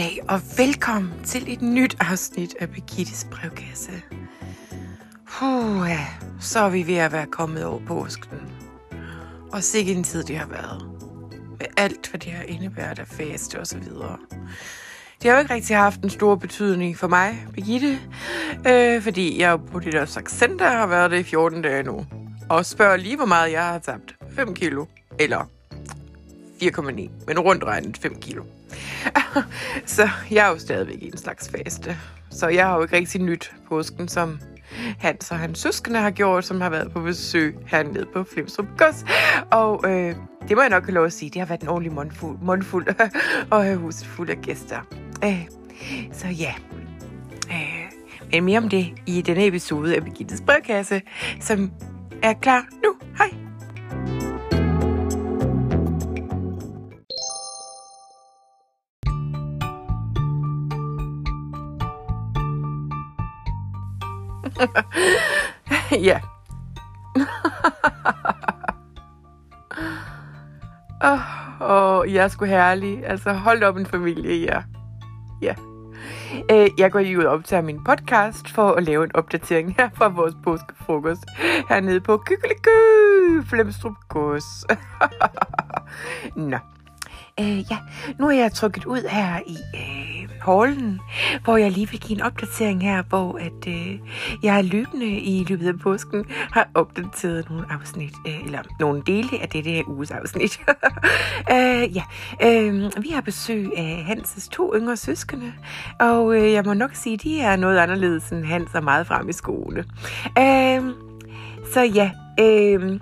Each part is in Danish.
dag, og velkommen til et nyt afsnit af Birgittes brevkasse. Puh, ja, så er vi ved at være kommet over påsken. Og sikke en tid det har været. Med alt, hvad det har indebæret af faste og så videre. Det har jo ikke rigtig haft en stor betydning for mig, Birgitte, øh, fordi jeg på det der center har været det i 14 dage nu. Og spørg lige, hvor meget jeg har tabt. 5 kilo. Eller 4,9, men rundt regnet 5 kilo. så jeg er jo stadigvæk i en slags faste. Så jeg har jo ikke rigtig nyt påsken, som Hans og hans søskende har gjort, som har været på besøg hernede på Flimstrup Gods. Og øh, det må jeg nok have lov at sige, det har været en ordentlig mundfuld, mundfuld og have huset fuld af gæster. Øh, så ja, øh, men mere om det i denne episode af Birgittes brevkasse, som er klar nu. ja. Åh, oh, oh, jeg er sgu herlig. Altså, hold op en familie, ja. Ja. Øh, jeg går lige ud og optager min podcast for at lave en opdatering her fra vores påskefrokost hernede på Kykeliky, Flemstrup Gås. Nå. Øh, ja, nu er jeg trykket ud her i øh, hallen, hvor jeg lige vil give en opdatering her, hvor at øh, jeg løbende i løbet af påsken har opdateret nogle afsnit, øh, eller nogle dele af dette her uges afsnit. øh, ja, øh, vi har besøg af Hanses to yngre søskende, og øh, jeg må nok sige, de er noget anderledes end Hans er meget frem i skoene. Øh, så ja, øh,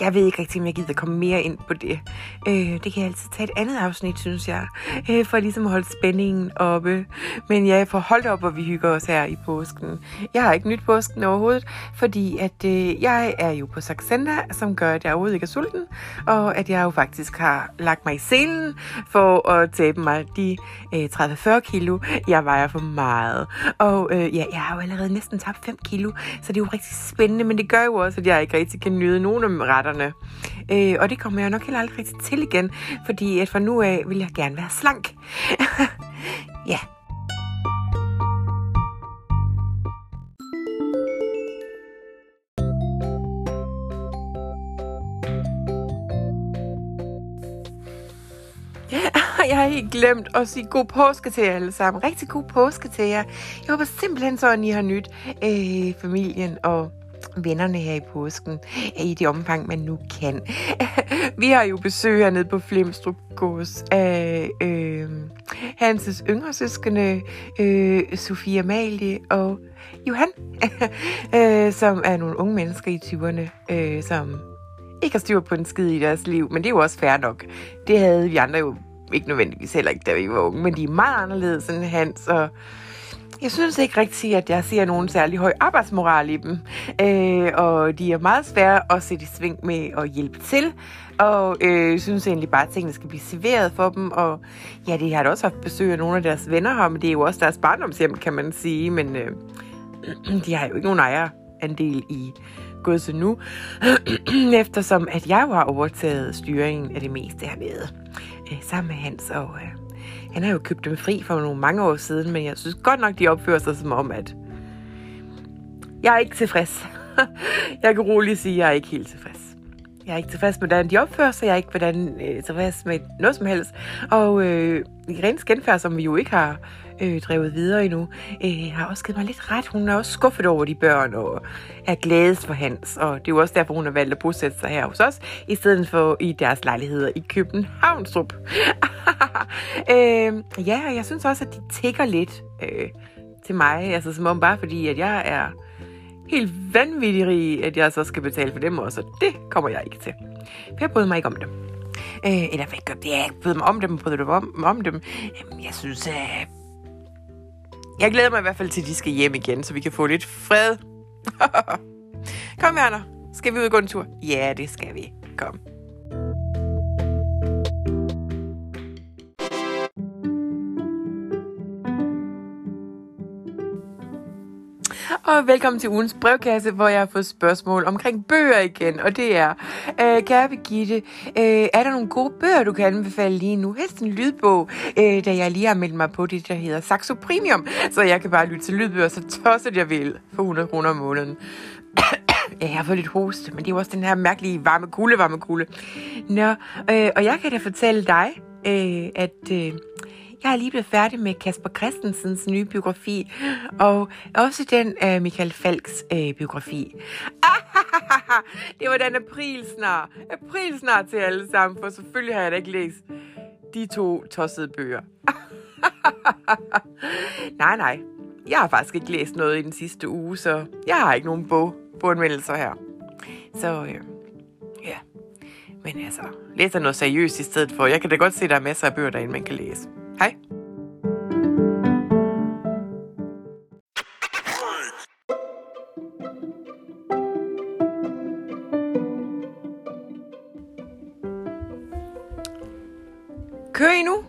jeg ved ikke rigtig, om jeg gider komme mere ind på det. Øh, det kan jeg altid tage et andet afsnit, synes jeg. Øh, for ligesom at holde spændingen oppe. Men ja, for holdt op, og vi hygger os her i påsken. Jeg har ikke nyt påsken overhovedet, fordi at øh, jeg er jo på Saxenda, som gør, at jeg overhovedet ikke er sulten. Og at jeg jo faktisk har lagt mig i selen for at tabe mig de øh, 30-40 kilo, jeg vejer for meget. Og øh, ja, jeg har jo allerede næsten tabt 5 kilo, så det er jo rigtig spændende, men det gør jo også, at jeg ikke rigtig kan nyde nogen af ret. Øh, og det kommer jeg nok heller aldrig rigtig til igen, fordi at fra nu af vil jeg gerne være slank. ja. jeg har helt glemt at sige god påske til jer alle sammen. Rigtig god påske til jer. Jeg håber simpelthen så, at I har nyt øh, familien og vennerne her i påsken i det omfang, man nu kan. Vi har jo besøg hernede på Flemstrup Gås af øh, Hanses yngre søskende, øh, Sofia Malie og Johan, øh, som er nogle unge mennesker i 20'erne, øh, som ikke har styr på en skid i deres liv, men det er jo også fair nok. Det havde vi andre jo ikke nødvendigvis heller ikke, da vi var unge, men de er meget anderledes end Hans, og jeg synes ikke rigtigt, at jeg ser nogen særlig høj arbejdsmoral i dem. Øh, og de er meget svære at sætte i sving med at hjælpe til. Og øh, synes egentlig bare, at tingene skal blive serveret for dem. Og ja, de har da også haft besøg af nogle af deres venner her, men det er jo også deres barndomshjem, kan man sige. Men øh, de har jo ikke nogen ejerandel i godset nu. Eftersom at jeg jo har overtaget styringen af det meste hernede. Øh, sammen med Hans og... Øh, han har jo købt dem fri for nogle mange år siden, men jeg synes godt nok, de opfører sig som om, at jeg er ikke tilfreds. jeg kan roligt sige, at jeg er ikke helt tilfreds. Jeg er ikke tilfreds med, hvordan de opfører sig. Jeg er ikke hvordan, øh, tilfreds med noget som helst. Og øh, Irenes genfærd, som vi jo ikke har øh, drevet videre endnu, øh, har også givet mig lidt ret. Hun er også skuffet over de børn og er glædes for Hans. Og det er jo også derfor, hun har valgt at bosætte sig her hos os, i stedet for i deres lejligheder i Københavnstrup. øh, ja, og jeg synes også, at de tigger lidt øh, til mig. Altså som om bare fordi, at jeg er helt vanvittig rig, at jeg så skal betale for dem også. Og det kommer jeg ikke til. For jeg bryder mig ikke om dem. Øh, eller hvad gør det? Jeg bryder mig om dem, bryder du om, om dem? Jamen, jeg synes, øh, jeg glæder mig i hvert fald til, at de skal hjem igen, så vi kan få lidt fred. Kom, Werner. Skal vi ud og gå en tur? Ja, det skal vi. Kom. Og velkommen til ugens brevkasse, hvor jeg har fået spørgsmål omkring bøger igen. Og det er, øh, kære Birgitte, øh, er der nogle gode bøger, du kan anbefale lige nu? Helst en lydbog, øh, da jeg lige har meldt mig på det, der hedder Saxo Premium. Så jeg kan bare lytte til lydbøger, så tosset jeg vil, for 100 kroner om måneden. Ja, jeg har fået lidt hoste, men det er jo også den her mærkelige varme kulde, varme kulde. Nå, øh, og jeg kan da fortælle dig, øh, at øh, jeg er lige blevet færdig med Kasper Christensens nye biografi, og også den af Michael Falks øh, biografi. det var den aprilsnar. Aprilsnar til alle sammen, for selvfølgelig har jeg da ikke læst de to tossede bøger. nej, nej. Jeg har faktisk ikke læst noget i den sidste uge, så jeg har ikke nogen bog på her. Så øh, ja, men altså, læser noget seriøst i stedet for. Jeg kan da godt se, at der er masser af bøger derinde, man kan læse. Hej. Kører I nu?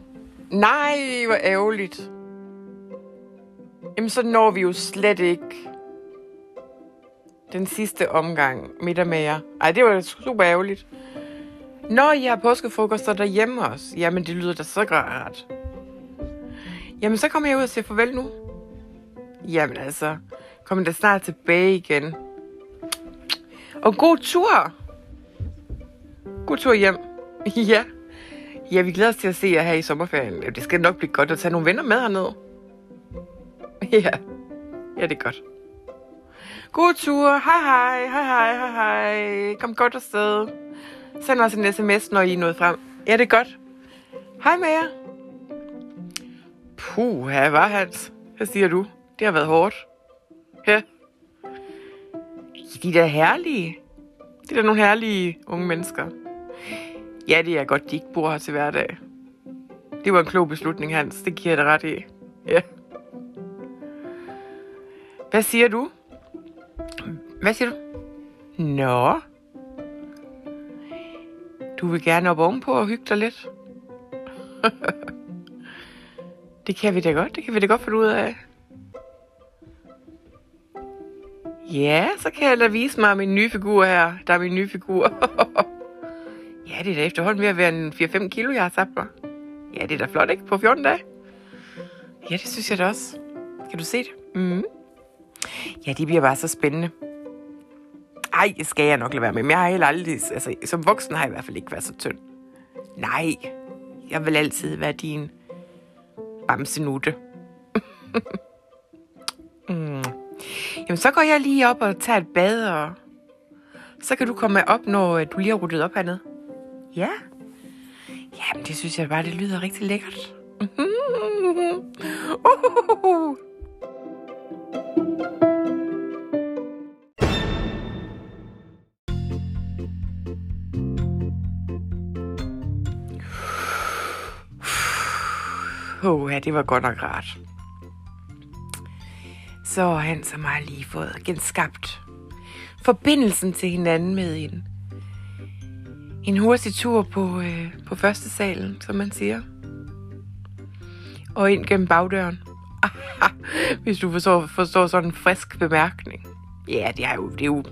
Nej, hvor ærgerligt. Jamen, så når vi jo slet ikke den sidste omgang middag med jer. Ej, det var super ærgerligt. Når I har påskefrokoster derhjemme også, jamen det lyder da så rart. Jamen så kommer jeg ud og siger farvel nu. Jamen altså, kommer da snart tilbage igen. Og god tur! God tur hjem. ja. Ja, vi glæder os til at se jer her i sommerferien. Det skal nok blive godt at tage nogle venner med hernede. ja. Ja, det er godt. God tur. Hej hej. Hej hej. Hej hej. Kom godt afsted. Send os en sms, når I er nået frem. Ja, det er godt. Hej med jer. Puh, hvad var Hans? Hvad siger du? Det har været hårdt. Ja. De er herlige. De er da nogle herlige unge mennesker. Ja, det er godt, de ikke bor her til hverdag. Det var en klog beslutning, Hans. Det giver jeg dig ret i. Ja. Hvad siger du? Hvad siger du? Nå. Du vil gerne op ovenpå og hygge dig lidt? det kan vi da godt. Det kan vi da godt få ud af. Ja, så kan jeg da vise mig min nye figur her. Der er min nye figur. ja, det er da efterhånden ved at være en 4-5 kilo, jeg har tabt mig. Ja, det er da flot, ikke? På 14 dage. Ja, det synes jeg da også. Kan du se det? Mm. Ja, det bliver bare så spændende. Ej, det skal jeg nok lade være med. Men jeg har heller aldrig, altså som voksen har jeg i hvert fald ikke været så tynd. Nej, jeg vil altid være din bamsenutte. mm. Jamen, så går jeg lige op og tager et bad, og så kan du komme op, når øh, du lige har ruttet op hernede. Ja. Jamen, det synes jeg bare, det lyder rigtig lækkert. uh-huh. Åh, ja, det var godt nok rart. Så har han så meget lige fået genskabt forbindelsen til hinanden med en, en hurtig tur på, øh, på første salen, som man siger. Og ind gennem bagdøren. Hvis du forstår, forstår sådan en frisk bemærkning. Ja, det er jo, det er jo,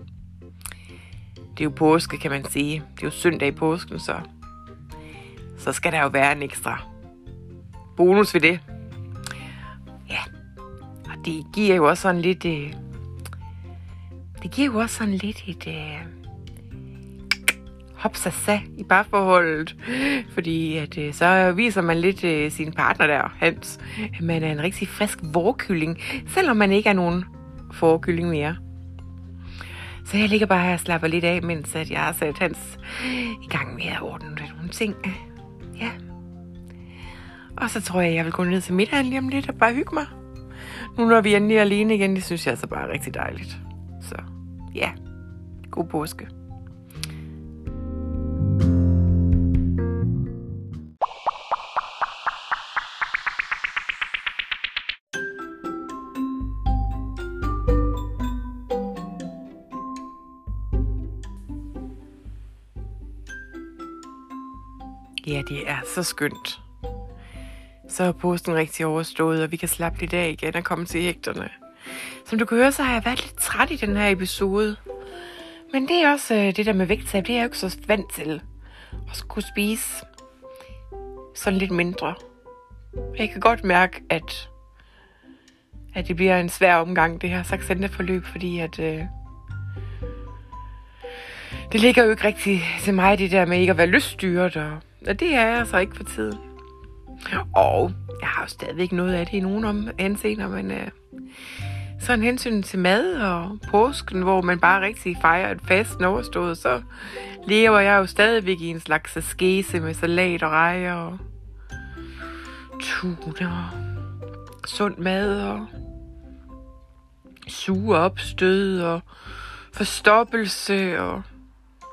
det er jo påske, kan man sige. Det er jo søndag i påsken, så, så skal der jo være en ekstra bonus ved det. Ja, og det giver jo også sådan lidt... Øh, det giver jo også sådan lidt et... Øh, hopsasa i parforholdet. Fordi at, øh, så viser man lidt øh, sin partner der, Hans, at man er en rigtig frisk vorkylling, selvom man ikke er nogen forkylling mere. Så jeg ligger bare her og slapper lidt af, mens at jeg har sat Hans i gang med at ordne nogle ting. Ja, og så tror jeg, jeg vil gå ned til middagen lige om lidt og bare hygge mig. Nu når vi er alene igen, det synes jeg altså bare er rigtig dejligt. Så ja, god påske. Ja, det er så skønt så er posten rigtig overstået, og vi kan slappe lidt af igen og komme til ægterne. Som du kan høre, så har jeg været lidt træt i den her episode. Men det er også øh, det der med vægttab, det er jeg jo ikke så vant til. At skulle spise sådan lidt mindre. Jeg kan godt mærke, at, at det bliver en svær omgang, det her Saxenda-forløb, fordi at... Øh, det ligger jo ikke rigtig til mig, det der med ikke at være lyststyret, og, og det er jeg altså ikke for tiden. Og jeg har jo stadigvæk noget af det i nogen om ansener, men øh, sådan hensyn til mad og påsken, hvor man bare rigtig fejrer et fast overstået, så lever jeg jo stadigvæk i en slags skese med salat og rejer og tuna og sund mad og suge opstød og forstoppelse og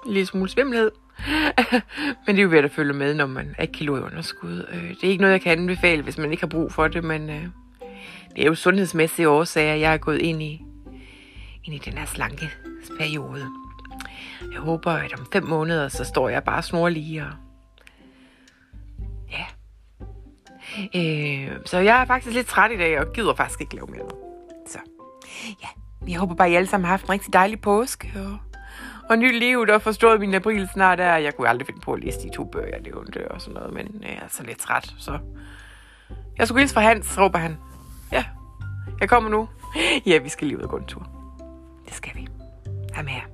en lille smule svimmelhed. men det er jo ved at følge med, når man er kilo i underskud. Øh, det er ikke noget, jeg kan anbefale, hvis man ikke har brug for det, men øh, det er jo sundhedsmæssige årsager, jeg er gået ind i, ind i den her slanke periode. Jeg håber, at om fem måneder, så står jeg bare snorlige og ja. Øh, så jeg er faktisk lidt træt i dag, og gider faktisk ikke lave mere. Så ja, jeg håber bare, at I alle sammen har haft en rigtig dejlig påske, og og nyt liv, der forstået min april snart er, jeg kunne aldrig finde på at læse de to bøger, jeg nævnte og sådan noget, men øh, jeg er altså lidt træt, så... Jeg skulle hilse fra Hans, råber han. Ja, jeg kommer nu. Ja, vi skal lige ud og gå en tur. Det skal vi. Hej med jer.